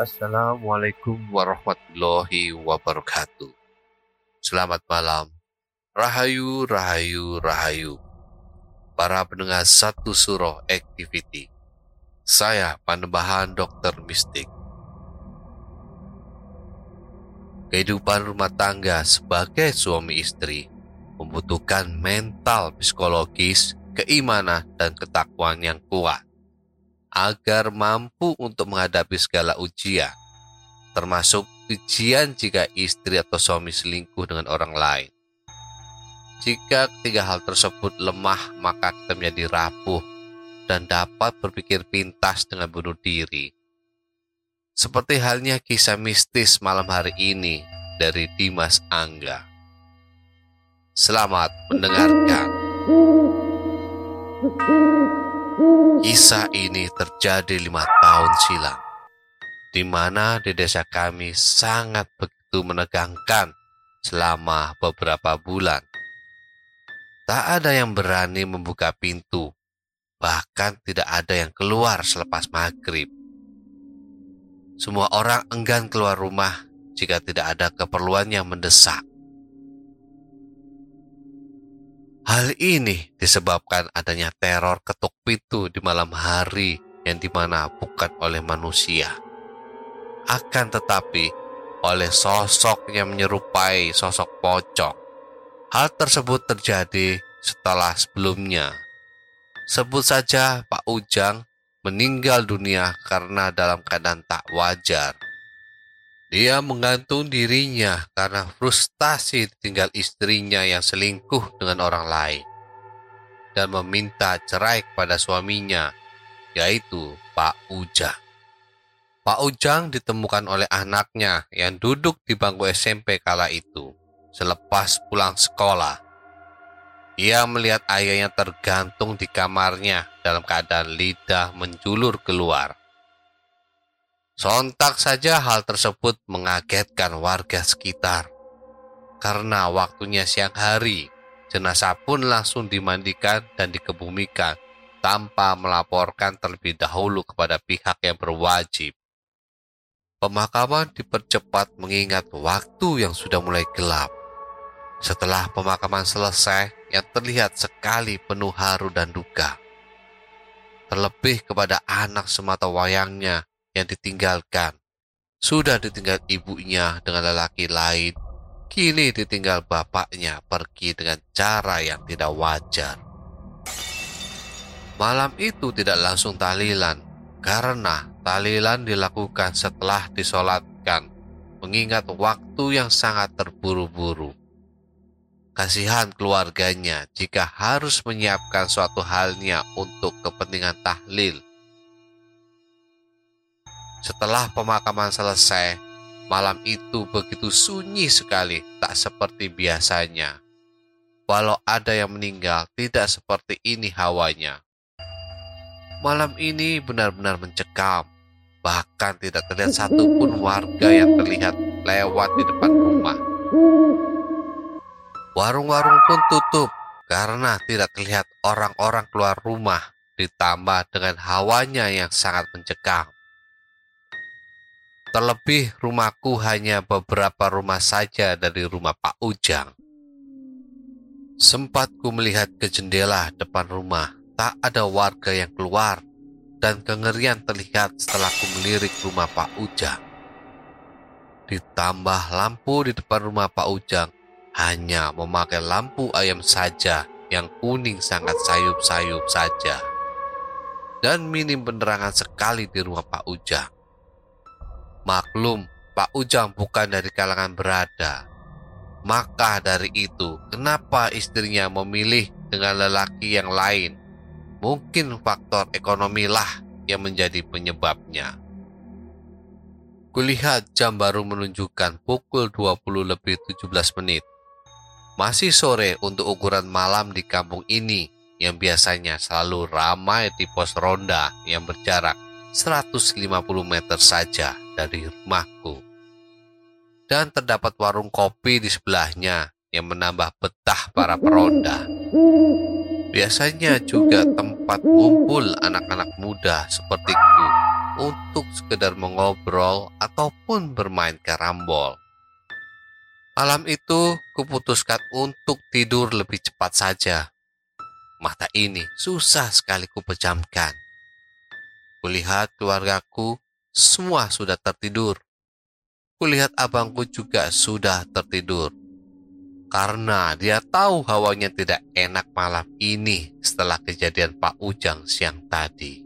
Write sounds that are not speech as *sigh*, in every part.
Assalamualaikum warahmatullahi wabarakatuh. Selamat malam. Rahayu, rahayu, rahayu. Para pendengar satu surah activity. Saya Panembahan Dokter Mistik. Kehidupan rumah tangga sebagai suami istri membutuhkan mental psikologis, keimanan, dan ketakwaan yang kuat agar mampu untuk menghadapi segala ujian, termasuk ujian jika istri atau suami selingkuh dengan orang lain. Jika ketiga hal tersebut lemah, maka kita menjadi rapuh dan dapat berpikir pintas dengan bunuh diri. Seperti halnya kisah mistis malam hari ini dari Dimas Angga. Selamat mendengarkan. *laughs* Kisah ini terjadi lima tahun silam, di mana di desa kami sangat begitu menegangkan selama beberapa bulan. Tak ada yang berani membuka pintu, bahkan tidak ada yang keluar selepas maghrib. Semua orang enggan keluar rumah jika tidak ada keperluan yang mendesak. Hal ini disebabkan adanya teror ketuk pintu di malam hari yang di mana bukan oleh manusia. Akan tetapi oleh sosok yang menyerupai sosok pocong. Hal tersebut terjadi setelah sebelumnya. Sebut saja Pak Ujang meninggal dunia karena dalam keadaan tak wajar. Dia menggantung dirinya karena frustasi tinggal istrinya yang selingkuh dengan orang lain dan meminta cerai kepada suaminya, yaitu Pak Ujang. Pak Ujang ditemukan oleh anaknya yang duduk di bangku SMP kala itu selepas pulang sekolah. Ia melihat ayahnya tergantung di kamarnya dalam keadaan lidah menjulur keluar. Sontak saja hal tersebut mengagetkan warga sekitar. Karena waktunya siang hari, jenazah pun langsung dimandikan dan dikebumikan tanpa melaporkan terlebih dahulu kepada pihak yang berwajib. Pemakaman dipercepat mengingat waktu yang sudah mulai gelap. Setelah pemakaman selesai, yang terlihat sekali penuh haru dan duka. Terlebih kepada anak semata wayangnya yang ditinggalkan. Sudah ditinggal ibunya dengan lelaki lain, kini ditinggal bapaknya pergi dengan cara yang tidak wajar. Malam itu tidak langsung tahlilan, karena tahlilan dilakukan setelah disolatkan, mengingat waktu yang sangat terburu-buru. Kasihan keluarganya jika harus menyiapkan suatu halnya untuk kepentingan tahlil. Setelah pemakaman selesai, malam itu begitu sunyi sekali, tak seperti biasanya. Walau ada yang meninggal, tidak seperti ini hawanya. Malam ini benar-benar mencekam, bahkan tidak terlihat satupun warga yang terlihat lewat di depan rumah. Warung-warung pun tutup karena tidak terlihat orang-orang keluar rumah, ditambah dengan hawanya yang sangat mencekam. Terlebih rumahku hanya beberapa rumah saja dari rumah Pak Ujang. Sempat ku melihat ke jendela depan rumah, tak ada warga yang keluar dan kengerian terlihat setelah ku melirik rumah Pak Ujang. Ditambah lampu di depan rumah Pak Ujang hanya memakai lampu ayam saja yang kuning sangat sayup-sayup saja. Dan minim penerangan sekali di rumah Pak Ujang. Maklum, Pak Ujang bukan dari kalangan berada. Maka dari itu, kenapa istrinya memilih dengan lelaki yang lain? Mungkin faktor ekonomi lah yang menjadi penyebabnya. Kulihat jam baru menunjukkan pukul 20 lebih 17 menit. Masih sore untuk ukuran malam di kampung ini yang biasanya selalu ramai di pos ronda yang berjarak 150 meter saja dari rumahku. Dan terdapat warung kopi di sebelahnya yang menambah betah para peronda. Biasanya juga tempat kumpul anak-anak muda sepertiku untuk sekedar mengobrol ataupun bermain karambol. Malam itu kuputuskan untuk tidur lebih cepat saja. Mata ini susah sekali kupejamkan. Kulihat keluargaku semua sudah tertidur. Kulihat abangku juga sudah tertidur. Karena dia tahu hawanya tidak enak malam ini setelah kejadian Pak Ujang siang tadi.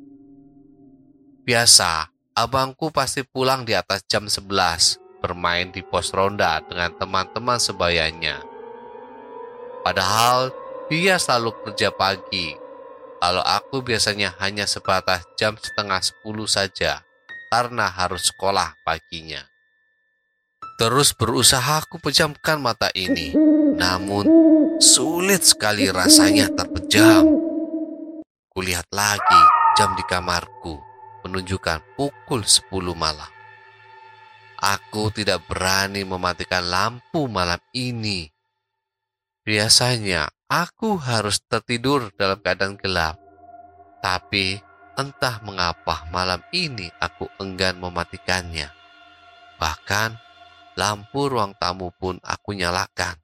Biasa, abangku pasti pulang di atas jam 11 bermain di pos ronda dengan teman-teman sebayanya. Padahal dia selalu kerja pagi, kalau aku biasanya hanya sebatas jam setengah sepuluh saja karena harus sekolah paginya. Terus berusaha aku pejamkan mata ini, namun sulit sekali rasanya terpejam. Kulihat lagi jam di kamarku menunjukkan pukul 10 malam. Aku tidak berani mematikan lampu malam ini. Biasanya aku harus tertidur dalam keadaan gelap. Tapi Entah mengapa malam ini aku enggan mematikannya. Bahkan lampu ruang tamu pun aku nyalakan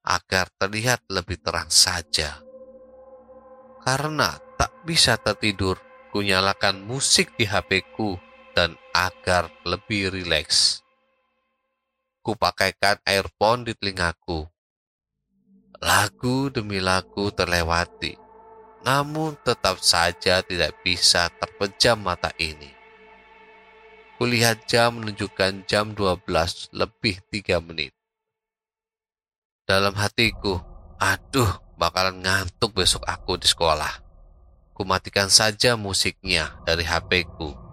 agar terlihat lebih terang saja. Karena tak bisa tertidur, ku nyalakan musik di HP-ku dan agar lebih rileks. Ku pakaikan earphone di telingaku. Lagu demi lagu terlewati namun tetap saja tidak bisa terpejam mata ini. Kulihat jam menunjukkan jam 12 lebih 3 menit. Dalam hatiku, aduh bakalan ngantuk besok aku di sekolah. Kumatikan saja musiknya dari HP-ku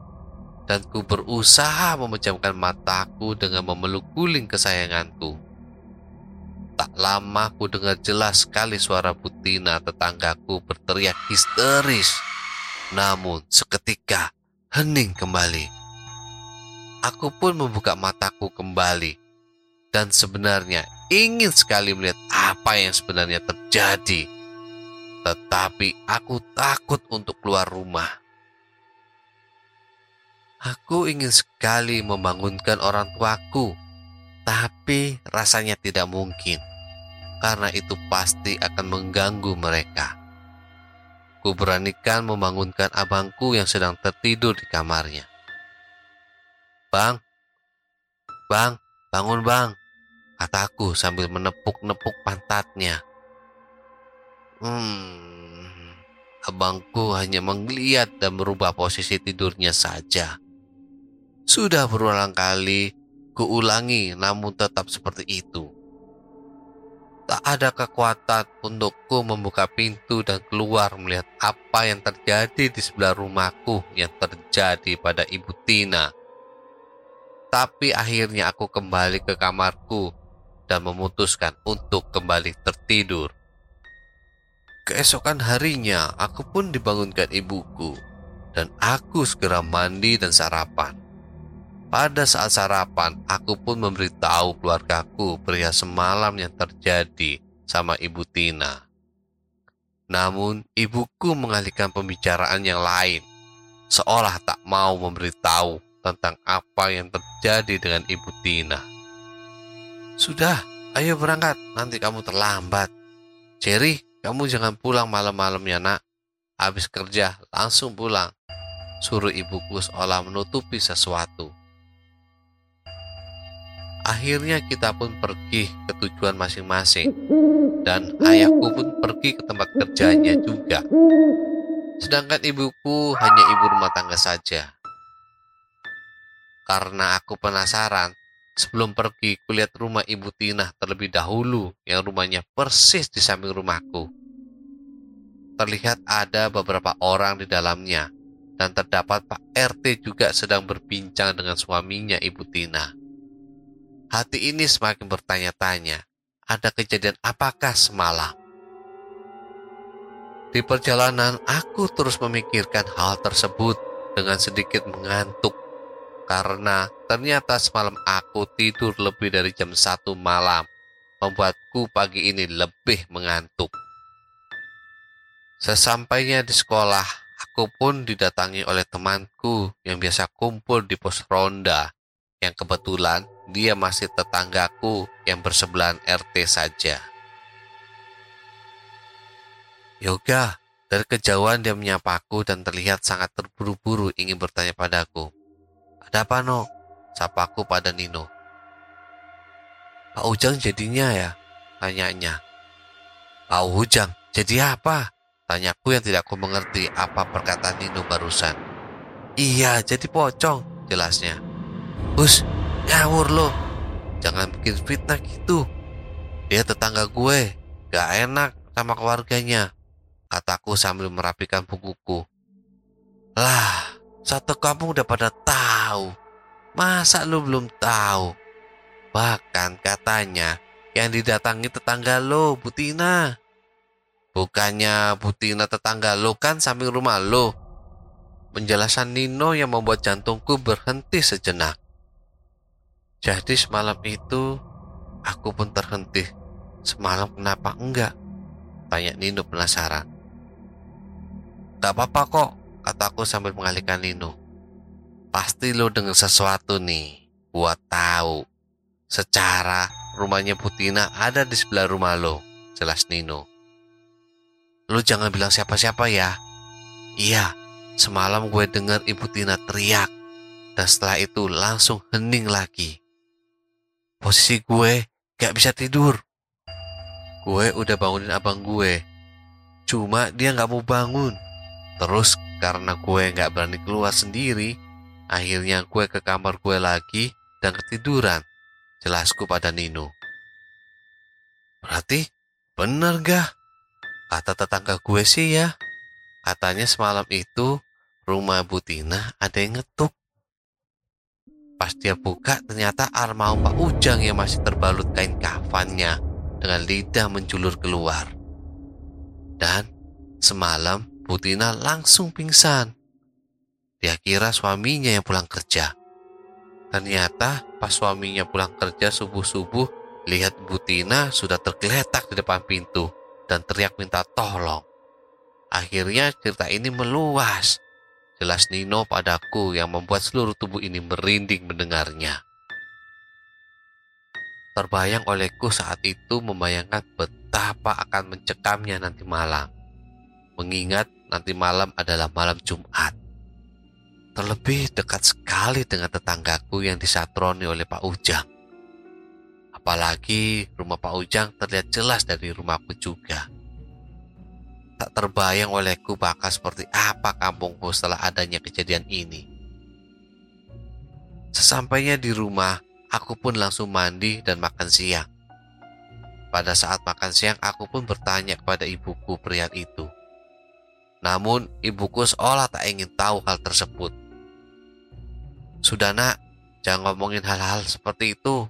dan ku berusaha memejamkan mataku dengan memeluk guling kesayanganku Tak lama ku dengar jelas sekali suara Butina tetanggaku berteriak histeris. Namun seketika hening kembali. Aku pun membuka mataku kembali dan sebenarnya ingin sekali melihat apa yang sebenarnya terjadi. Tetapi aku takut untuk keluar rumah. Aku ingin sekali membangunkan orang tuaku, tapi rasanya tidak mungkin karena itu pasti akan mengganggu mereka. Kuberanikan membangunkan abangku yang sedang tertidur di kamarnya. Bang, bang, bangun bang, kataku sambil menepuk-nepuk pantatnya. Hmm, abangku hanya menggeliat dan merubah posisi tidurnya saja. Sudah berulang kali kuulangi namun tetap seperti itu. Tak ada kekuatan untukku membuka pintu dan keluar melihat apa yang terjadi di sebelah rumahku yang terjadi pada Ibu Tina. Tapi akhirnya aku kembali ke kamarku dan memutuskan untuk kembali tertidur. Keesokan harinya, aku pun dibangunkan ibuku, dan aku segera mandi dan sarapan. Pada saat sarapan, aku pun memberitahu keluargaku pria semalam yang terjadi sama Ibu Tina. Namun, ibuku mengalihkan pembicaraan yang lain, seolah tak mau memberitahu tentang apa yang terjadi dengan Ibu Tina. Sudah, ayo berangkat, nanti kamu terlambat. Jerry, kamu jangan pulang malam-malam ya nak. Habis kerja, langsung pulang. Suruh ibuku seolah menutupi sesuatu. Akhirnya kita pun pergi ke tujuan masing-masing dan ayahku pun pergi ke tempat kerjanya juga. Sedangkan ibuku hanya ibu rumah tangga saja. Karena aku penasaran, sebelum pergi kulihat rumah ibu Tina terlebih dahulu yang rumahnya persis di samping rumahku. Terlihat ada beberapa orang di dalamnya dan terdapat Pak RT juga sedang berbincang dengan suaminya ibu Tina. Hati ini semakin bertanya-tanya, ada kejadian apakah semalam? Di perjalanan, aku terus memikirkan hal tersebut dengan sedikit mengantuk karena ternyata semalam aku tidur lebih dari jam satu malam, membuatku pagi ini lebih mengantuk. Sesampainya di sekolah, aku pun didatangi oleh temanku yang biasa kumpul di pos ronda, yang kebetulan dia masih tetanggaku yang bersebelahan RT saja. Yoga, dari kejauhan dia menyapaku dan terlihat sangat terburu-buru ingin bertanya padaku. Ada apa no? Sapaku pada Nino. Pak Ujang jadinya ya? Tanyanya. Pak Ujang, jadi apa? Tanyaku yang tidak aku mengerti apa perkataan Nino barusan. Iya, jadi pocong, jelasnya. Hus, Ngawur lo. Jangan bikin fitnah gitu. Dia tetangga gue. Gak enak sama keluarganya. Kataku sambil merapikan bukuku. Lah, satu kampung udah pada tahu. Masa lu belum tahu? Bahkan katanya yang didatangi tetangga lo, Butina. Bukannya Butina tetangga lo kan samping rumah lo. Penjelasan Nino yang membuat jantungku berhenti sejenak. Jadi semalam itu aku pun terhenti. Semalam kenapa enggak? Tanya Nino penasaran. Gak apa-apa kok, kataku sambil mengalihkan Nino. Pasti lo dengar sesuatu nih. Buat tahu. Secara rumahnya Putina ada di sebelah rumah lo, jelas Nino. Lo jangan bilang siapa-siapa ya. Iya, semalam gue dengar Ibu Tina teriak. Dan setelah itu langsung hening lagi. Posisi gue gak bisa tidur. Gue udah bangunin abang gue. Cuma dia gak mau bangun. Terus karena gue gak berani keluar sendiri, akhirnya gue ke kamar gue lagi dan ketiduran. Jelasku pada Nino. Berarti bener gak? Kata tetangga gue sih ya. Katanya semalam itu rumah Butina ada yang ngetuk. Pas dia buka ternyata armau Pak Ujang yang masih terbalut kain kafannya dengan lidah menjulur keluar. Dan semalam Butina langsung pingsan. Dia kira suaminya yang pulang kerja. Ternyata pas suaminya pulang kerja subuh-subuh lihat Butina sudah tergeletak di depan pintu dan teriak minta tolong. Akhirnya cerita ini meluas Jelas Nino padaku yang membuat seluruh tubuh ini merinding mendengarnya. Terbayang olehku saat itu membayangkan betapa akan mencekamnya nanti malam. Mengingat nanti malam adalah malam Jumat. Terlebih dekat sekali dengan tetanggaku yang disatroni oleh Pak Ujang. Apalagi rumah Pak Ujang terlihat jelas dari rumahku juga. Tak terbayang olehku bakal seperti apa kampungku setelah adanya kejadian ini. Sesampainya di rumah, aku pun langsung mandi dan makan siang. Pada saat makan siang, aku pun bertanya kepada ibuku pria itu. Namun, ibuku seolah tak ingin tahu hal tersebut. Sudah nak, jangan ngomongin hal-hal seperti itu.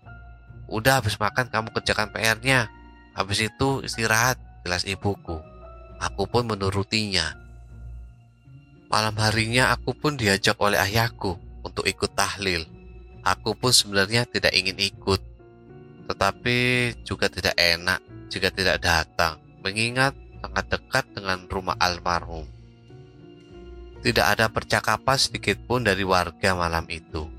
Udah habis makan kamu kerjakan PR-nya. Habis itu istirahat, jelas ibuku. Aku pun menurutinya. Malam harinya aku pun diajak oleh ayahku untuk ikut tahlil. Aku pun sebenarnya tidak ingin ikut, tetapi juga tidak enak jika tidak datang, mengingat sangat dekat dengan rumah almarhum. Tidak ada percakapan sedikit pun dari warga malam itu.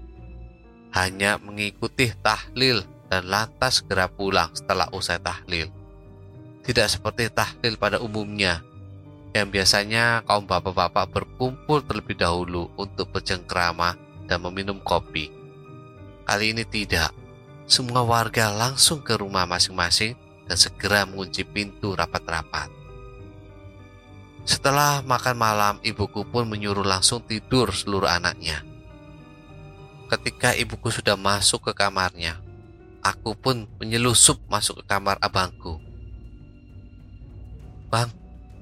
Hanya mengikuti tahlil dan lantas segera pulang setelah usai tahlil tidak seperti tahlil pada umumnya, yang biasanya kaum bapak-bapak berkumpul terlebih dahulu untuk bercengkrama dan meminum kopi. Kali ini tidak, semua warga langsung ke rumah masing-masing dan segera mengunci pintu rapat-rapat. Setelah makan malam, ibuku pun menyuruh langsung tidur seluruh anaknya. Ketika ibuku sudah masuk ke kamarnya, aku pun menyelusup masuk ke kamar abangku Bang,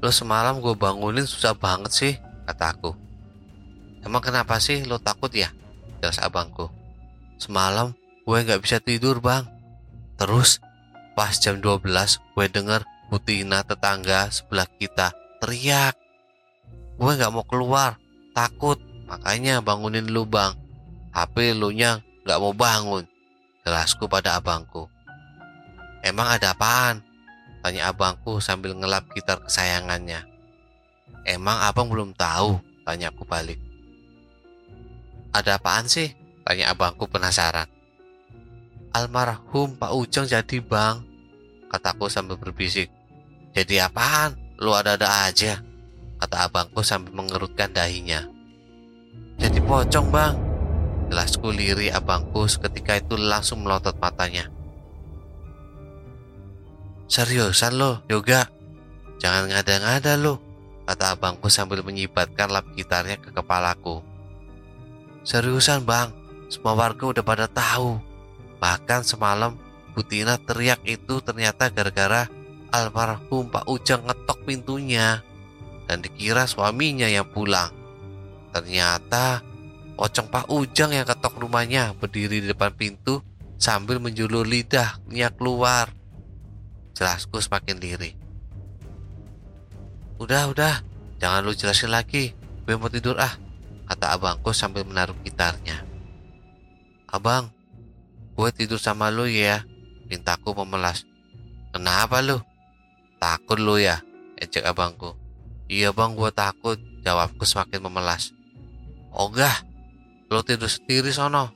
lo semalam gue bangunin susah banget sih, kata aku. Emang kenapa sih lo takut ya? Jelas abangku. Semalam gue gak bisa tidur bang. Terus pas jam 12 gue denger Butina tetangga sebelah kita teriak. Gue gak mau keluar, takut. Makanya bangunin lu bang. HP lu nya gak mau bangun. Jelasku pada abangku. Emang ada apaan? Tanya abangku sambil ngelap gitar kesayangannya. Emang abang belum tahu? Tanya aku balik. Ada apaan sih? Tanya abangku penasaran. Almarhum Pak Ujang jadi bang, kataku sambil berbisik. Jadi apaan? Lu ada-ada aja, kata abangku sambil mengerutkan dahinya. Jadi pocong bang, jelasku liri abangku seketika itu langsung melotot matanya. Seriusan lo, Yoga? Jangan ngada-ngada lo, kata abangku sambil menyibatkan lap gitarnya ke kepalaku. Seriusan bang, semua warga udah pada tahu. Bahkan semalam Butina teriak itu ternyata gara-gara almarhum Pak Ujang ngetok pintunya dan dikira suaminya yang pulang. Ternyata pocong Pak Ujang yang ketok rumahnya berdiri di depan pintu sambil menjulur lidahnya keluar. Jelasku semakin lirih. Udah, udah, jangan lu jelasin lagi. Gue mau tidur ah, kata abangku sambil menaruh gitarnya. Abang, gue tidur sama lu ya, mintaku memelas. Kenapa lu? Takut lu ya, ejek abangku. Iya bang, gue takut, jawabku semakin memelas. Ogah, lu tidur sendiri sono,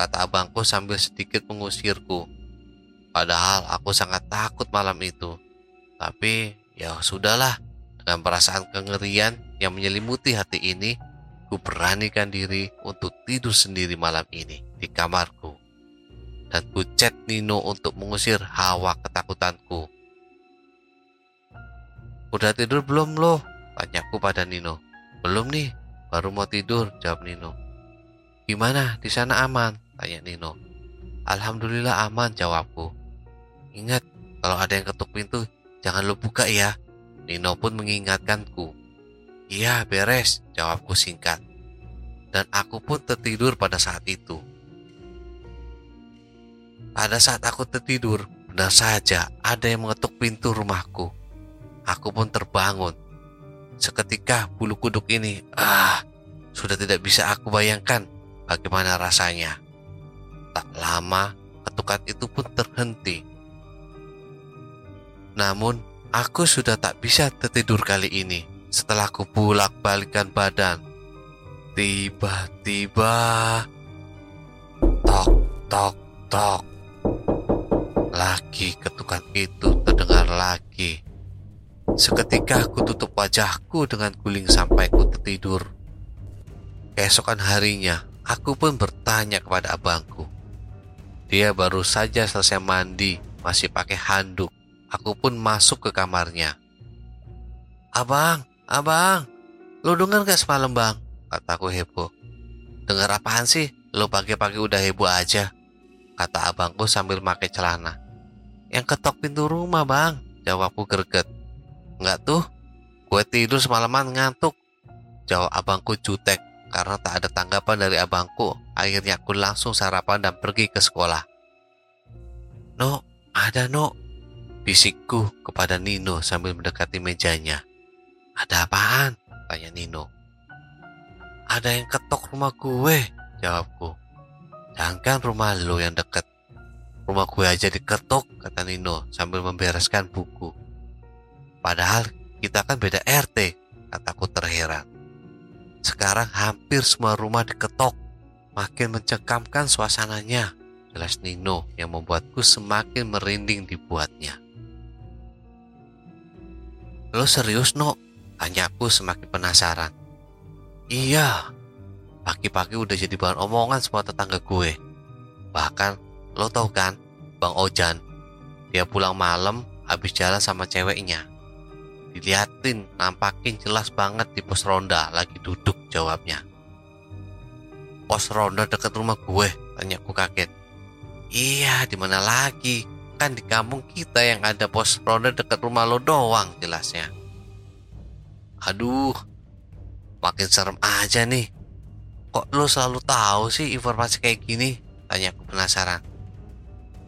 kata abangku sambil sedikit mengusirku. Padahal aku sangat takut malam itu. Tapi ya sudahlah, dengan perasaan kengerian yang menyelimuti hati ini, ku beranikan diri untuk tidur sendiri malam ini di kamarku. Dan ku chat Nino untuk mengusir hawa ketakutanku. Udah tidur belum lo? Tanyaku pada Nino. Belum nih, baru mau tidur, jawab Nino. Gimana, di sana aman? Tanya Nino. Alhamdulillah aman, jawabku. Ingat, kalau ada yang ketuk pintu, jangan lo buka ya. Nino pun mengingatkanku. Iya, beres, jawabku singkat. Dan aku pun tertidur pada saat itu. Pada saat aku tertidur, benar saja ada yang mengetuk pintu rumahku. Aku pun terbangun. Seketika bulu kuduk ini, ah, sudah tidak bisa aku bayangkan bagaimana rasanya. Tak lama, ketukan itu pun terhenti namun, aku sudah tak bisa tertidur kali ini setelah ku bulak balikan badan. Tiba-tiba, tok, tok, tok. Lagi ketukan itu terdengar lagi. Seketika aku tutup wajahku dengan guling sampai ku tertidur. Keesokan harinya, aku pun bertanya kepada abangku. Dia baru saja selesai mandi, masih pakai handuk aku pun masuk ke kamarnya. Abang, abang, lo denger gak semalam bang? Kataku heboh. Dengar apaan sih? Lo pagi-pagi udah heboh aja. Kata abangku sambil pakai celana. Yang ketok pintu rumah bang, jawabku greget. Enggak tuh, gue tidur semalaman ngantuk. Jawab abangku jutek karena tak ada tanggapan dari abangku. Akhirnya aku langsung sarapan dan pergi ke sekolah. No, ada no. Bisikku kepada Nino sambil mendekati mejanya. Ada apaan? Tanya Nino. Ada yang ketok rumah gue, jawabku. Jangan rumah lo yang deket. Rumah gue aja diketok, kata Nino sambil membereskan buku. Padahal kita kan beda RT, kataku terheran. Sekarang hampir semua rumah diketok. Makin mencekamkan suasananya. Jelas Nino yang membuatku semakin merinding dibuatnya. Lo serius, No? Tanyaku semakin penasaran. Iya, pagi-pagi udah jadi bahan omongan semua tetangga gue. Bahkan, lo tau kan, Bang Ojan, dia pulang malam habis jalan sama ceweknya. Diliatin, nampakin jelas banget di pos ronda lagi duduk jawabnya. Pos ronda deket rumah gue, tanyaku kaget. Iya, di mana lagi? Kan di kampung kita yang ada pos ronda deket rumah lo doang jelasnya. Aduh, makin serem aja nih. Kok lo selalu tahu sih informasi kayak gini? Tanya aku penasaran.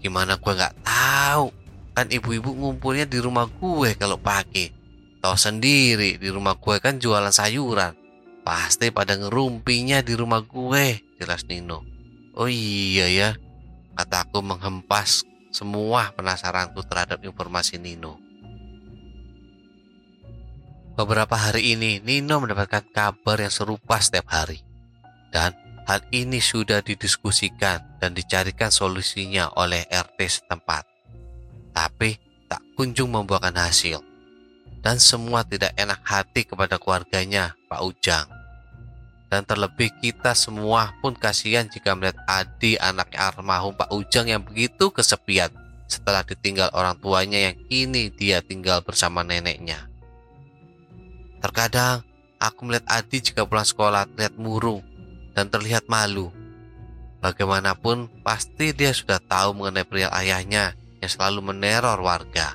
Gimana gue nggak tahu? Kan ibu-ibu ngumpulnya di rumah gue kalau pagi. Tahu sendiri di rumah gue kan jualan sayuran. Pasti pada ngerumpinya di rumah gue, jelas Nino. Oh iya ya, kataku menghempas semua penasaranku terhadap informasi Nino. Beberapa hari ini Nino mendapatkan kabar yang serupa setiap hari. Dan hal ini sudah didiskusikan dan dicarikan solusinya oleh RT setempat. Tapi tak kunjung membuahkan hasil. Dan semua tidak enak hati kepada keluarganya Pak Ujang. Dan terlebih kita semua pun kasihan jika melihat Adi anak almarhum Pak Ujang yang begitu kesepian setelah ditinggal orang tuanya yang kini dia tinggal bersama neneknya. Terkadang aku melihat Adi jika pulang sekolah terlihat murung dan terlihat malu. Bagaimanapun pasti dia sudah tahu mengenai pria ayahnya yang selalu meneror warga.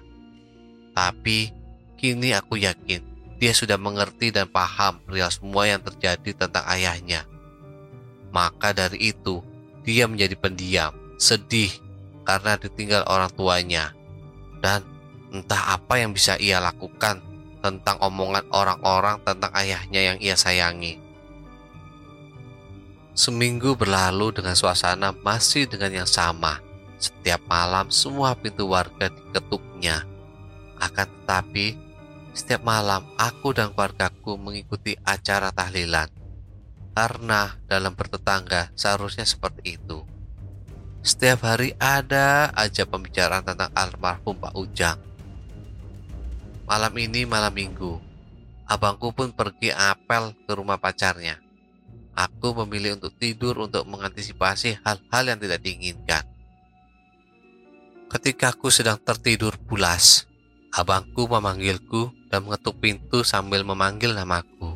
Tapi kini aku yakin dia sudah mengerti dan paham real semua yang terjadi tentang ayahnya. Maka dari itu, dia menjadi pendiam, sedih karena ditinggal orang tuanya. Dan entah apa yang bisa ia lakukan tentang omongan orang-orang tentang ayahnya yang ia sayangi. Seminggu berlalu dengan suasana masih dengan yang sama. Setiap malam semua pintu warga diketuknya. Akan tetapi, setiap malam aku dan keluargaku mengikuti acara tahlilan. Karena dalam bertetangga seharusnya seperti itu. Setiap hari ada aja pembicaraan tentang almarhum Pak Ujang. Malam ini malam minggu. Abangku pun pergi apel ke rumah pacarnya. Aku memilih untuk tidur untuk mengantisipasi hal-hal yang tidak diinginkan. Ketika aku sedang tertidur pulas, abangku memanggilku dan mengetuk pintu sambil memanggil namaku.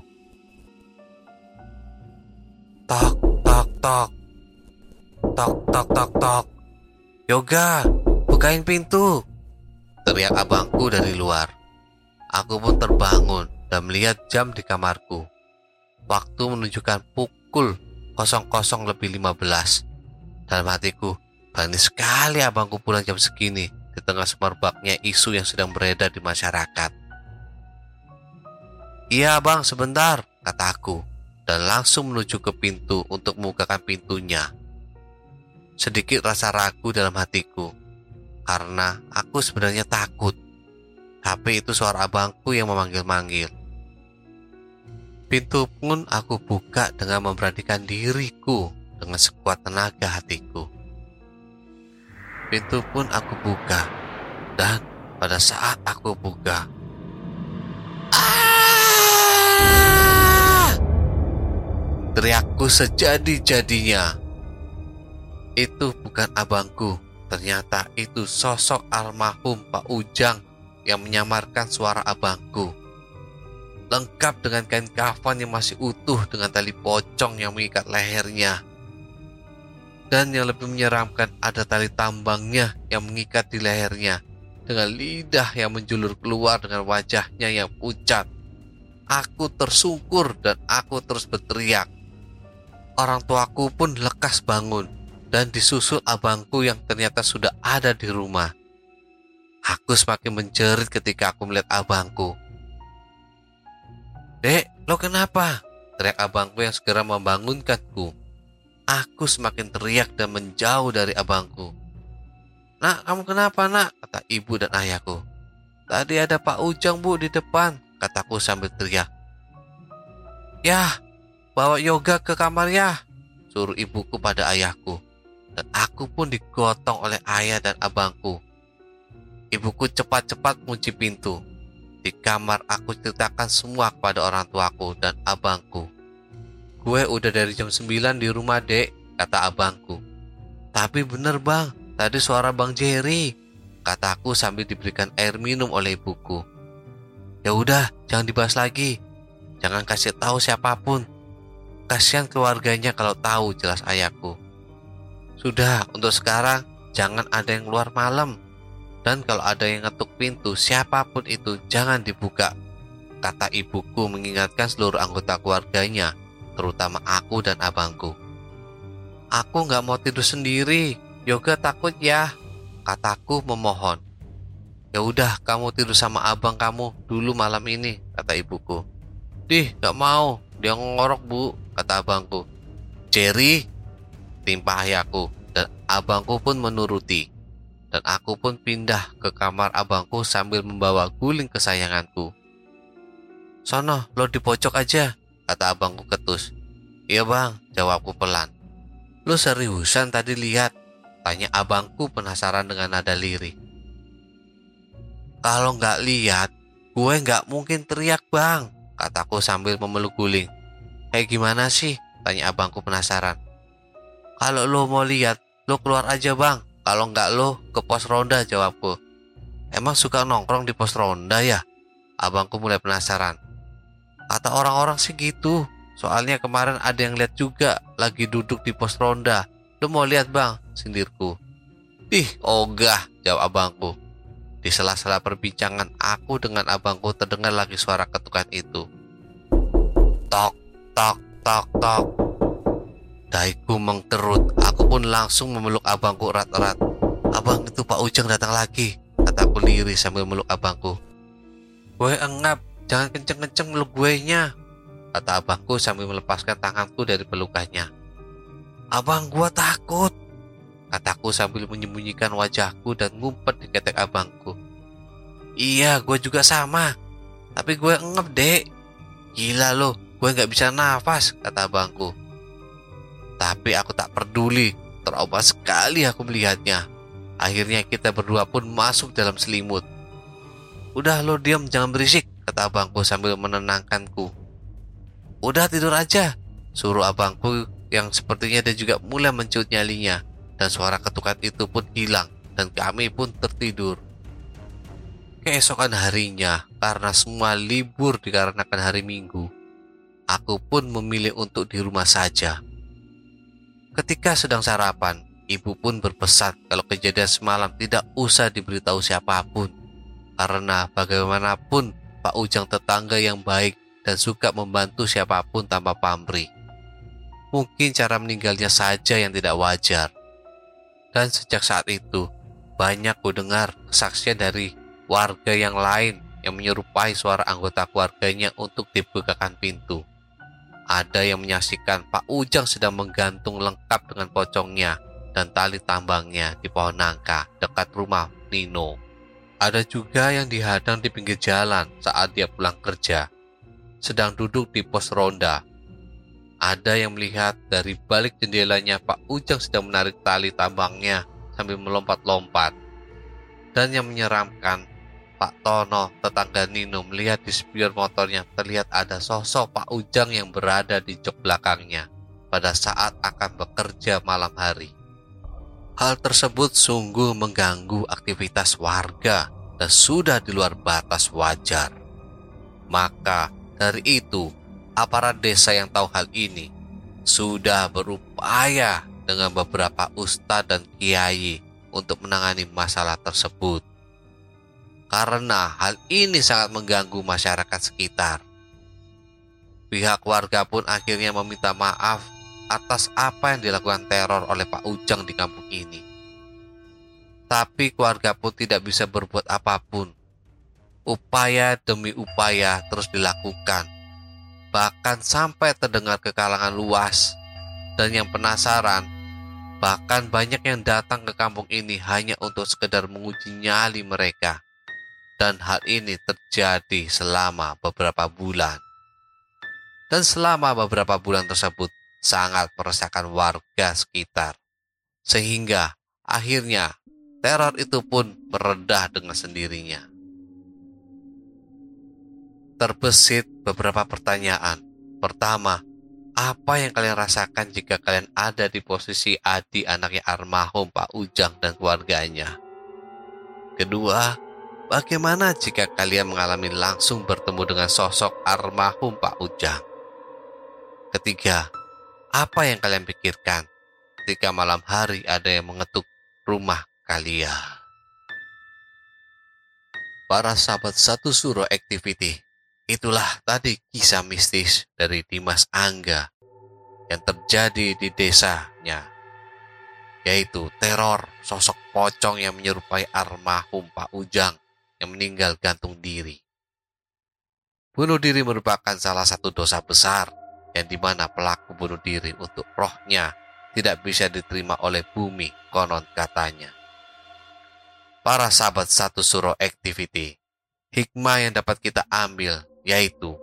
Tok, tok, tok. Tok, tok, tok, tok. Yoga, bukain pintu. Teriak abangku dari luar. Aku pun terbangun dan melihat jam di kamarku. Waktu menunjukkan pukul 00 lebih 15. Dalam hatiku, berani sekali abangku pulang jam segini di tengah semerbaknya isu yang sedang beredar di masyarakat. Iya bang, sebentar, kataku, dan langsung menuju ke pintu untuk membukakan pintunya. Sedikit rasa ragu dalam hatiku, karena aku sebenarnya takut tapi itu suara abangku yang memanggil-manggil. Pintu pun aku buka dengan memberanikan diriku dengan sekuat tenaga hatiku. Pintu pun aku buka dan pada saat aku buka, teriakku sejadi-jadinya. Itu bukan abangku, ternyata itu sosok almarhum Pak Ujang yang menyamarkan suara abangku. lengkap dengan kain kafan yang masih utuh dengan tali pocong yang mengikat lehernya. Dan yang lebih menyeramkan ada tali tambangnya yang mengikat di lehernya dengan lidah yang menjulur keluar dengan wajahnya yang pucat. Aku tersungkur dan aku terus berteriak. Orang tuaku pun lekas bangun dan disusul abangku yang ternyata sudah ada di rumah. Aku semakin menjerit ketika aku melihat abangku. Dek, lo kenapa? Teriak abangku yang segera membangunkanku. Aku semakin teriak dan menjauh dari abangku. Nak, kamu kenapa nak? Kata ibu dan ayahku. Tadi ada Pak Ujang bu di depan, kataku sambil teriak. Ya, bawa yoga ke kamar ya, suruh ibuku pada ayahku. Dan aku pun digotong oleh ayah dan abangku. Ibuku cepat-cepat kunci pintu. Di kamar aku ceritakan semua kepada orang tuaku dan abangku. Gue udah dari jam 9 di rumah dek, kata abangku. Tapi bener bang, tadi suara bang Jerry, kataku sambil diberikan air minum oleh ibuku. Ya udah, jangan dibahas lagi. Jangan kasih tahu siapa pun. Kasihan keluarganya kalau tahu jelas ayahku. Sudah, untuk sekarang jangan ada yang keluar malam. Dan kalau ada yang ngetuk pintu, siapa pun itu jangan dibuka. Kata ibuku mengingatkan seluruh anggota keluarganya terutama aku dan abangku. Aku nggak mau tidur sendiri, Yoga takut ya, kataku memohon. Ya udah, kamu tidur sama abang kamu dulu malam ini, kata ibuku. Dih, nggak mau, dia ngorok bu, kata abangku. Jerry, timpah ayahku, dan abangku pun menuruti. Dan aku pun pindah ke kamar abangku sambil membawa guling kesayanganku. Sono, lo di pojok aja, kata abangku ketus. Iya bang, jawabku pelan. Lu seriusan tadi lihat? Tanya abangku penasaran dengan nada lirik. Kalau nggak lihat, gue nggak mungkin teriak bang, kataku sambil memeluk guling. Kayak gimana sih? Tanya abangku penasaran. Kalau lo mau lihat, lo keluar aja bang. Kalau nggak lo ke pos ronda, jawabku. Emang suka nongkrong di pos ronda ya? Abangku mulai penasaran. Kata orang-orang sih gitu. Soalnya kemarin ada yang lihat juga lagi duduk di pos ronda. Lu mau lihat bang? Sindirku. Ih, ogah, jawab abangku. Di sela-sela perbincangan aku dengan abangku terdengar lagi suara ketukan itu. Tok, tok, tok, tok. Daiku mengkerut. Aku pun langsung memeluk abangku erat-erat. Abang itu Pak Ujang datang lagi. Kataku lirih sambil meluk abangku. Gue engap, Jangan kenceng-kenceng meluk gue nya, kata abangku sambil melepaskan tanganku dari pelukannya. Abang gua takut, kataku sambil menyembunyikan wajahku dan ngumpet di ketek abangku. Iya, gue juga sama. Tapi gue ngep, dek. Gila lo, gue gak bisa nafas, kata abangku. Tapi aku tak peduli, trauma sekali aku melihatnya. Akhirnya kita berdua pun masuk dalam selimut. Udah lo diam, jangan berisik, kata abangku sambil menenangkanku. Udah tidur aja, suruh abangku yang sepertinya dia juga mulai mencut nyalinya dan suara ketukan itu pun hilang dan kami pun tertidur. Keesokan harinya, karena semua libur dikarenakan hari Minggu, aku pun memilih untuk di rumah saja. Ketika sedang sarapan, ibu pun berpesan kalau kejadian semalam tidak usah diberitahu siapa pun, karena bagaimanapun Pak Ujang tetangga yang baik dan suka membantu siapa pun tanpa pamrih. Mungkin cara meninggalnya saja yang tidak wajar. Dan sejak saat itu, banyak ku dengar kesaksian dari warga yang lain yang menyerupai suara anggota keluarganya untuk dibukakan pintu. Ada yang menyaksikan Pak Ujang sedang menggantung lengkap dengan pocongnya dan tali tambangnya di pohon nangka dekat rumah Nino. Ada juga yang dihadang di pinggir jalan saat dia pulang kerja, sedang duduk di pos ronda. Ada yang melihat dari balik jendelanya Pak Ujang sedang menarik tali tambangnya sambil melompat-lompat. Dan yang menyeramkan, Pak Tono, tetangga Nino melihat di spion motornya terlihat ada sosok Pak Ujang yang berada di jok belakangnya pada saat akan bekerja malam hari. Hal tersebut sungguh mengganggu aktivitas warga dan sudah di luar batas wajar. Maka Dari itu, aparat desa yang tahu hal ini sudah berupaya dengan beberapa ustadz dan kiai untuk menangani masalah tersebut. Karena hal ini sangat mengganggu masyarakat sekitar. Pihak warga pun akhirnya meminta maaf atas apa yang dilakukan teror oleh Pak Ujang di kampung ini. Tapi keluarga pun tidak bisa berbuat apa pun. Upaya demi upaya terus dilakukan. Bahkan sampai terdengar ke kalangan luas. Dan yang penasaran, bahkan banyak yang datang ke kampung ini hanya untuk sekedar menguji nyali mereka. Dan hal ini terjadi selama beberapa bulan. Dan selama beberapa bulan tersebut, sangat meresahkan warga sekitar. Sehingga akhirnya teror itu pun meredah dengan sendirinya. Terbesit beberapa pertanyaan. Pertama, apa yang kalian rasakan jika kalian ada di posisi Adi anaknya almarhum Pak Ujang dan keluarganya? Kedua, bagaimana jika kalian mengalami langsung bertemu dengan sosok almarhum Pak Ujang? Ketiga, apa yang kalian pikirkan ketika malam hari ada yang mengetuk rumah kalian? Para sahabat satu suro activity, itulah tadi kisah mistis dari Dimas Angga yang terjadi di desanya, yaitu teror sosok pocong yang menyerupai almarhum Pak Ujang yang meninggal gantung diri. Bunuh diri merupakan salah satu dosa besar yang di mana pelaku bunuh diri untuk rohnya tidak bisa diterima oleh bumi konon katanya. Para sahabat satu suro activity, hikmah yang dapat kita ambil yaitu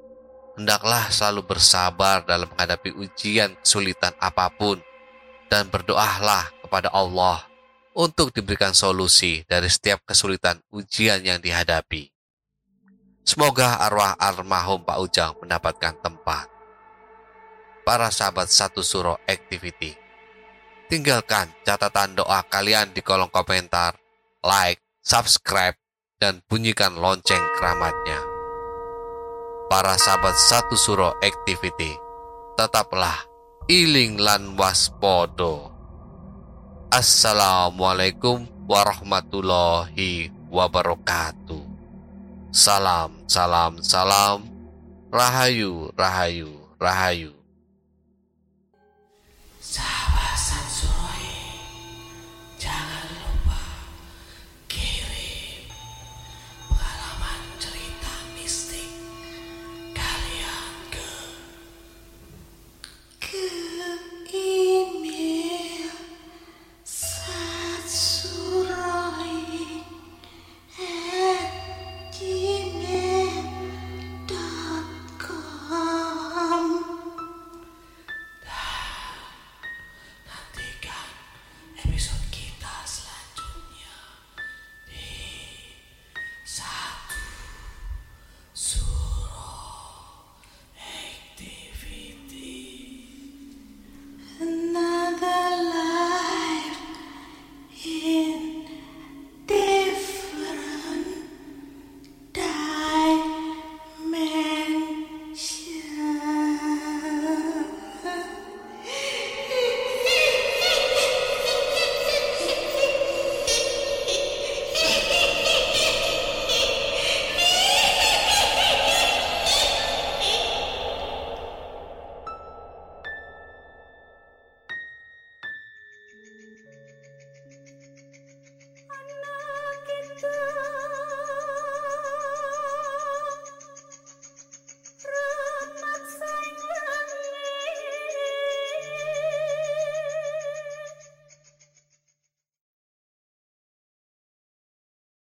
hendaklah selalu bersabar dalam menghadapi ujian kesulitan apa pun dan berdoalah kepada Allah untuk diberikan solusi dari setiap kesulitan ujian yang dihadapi. Semoga arwah almarhum Pak Ujang mendapatkan tempat para sahabat satu suro activity. Tinggalkan catatan doa kalian di kolom komentar, like, subscribe, dan bunyikan lonceng keramatnya. Para sahabat satu suro activity, tetaplah iling lan waspodo. Assalamualaikum warahmatullahi wabarakatuh. Salam, salam, salam. Rahayu, rahayu, rahayu.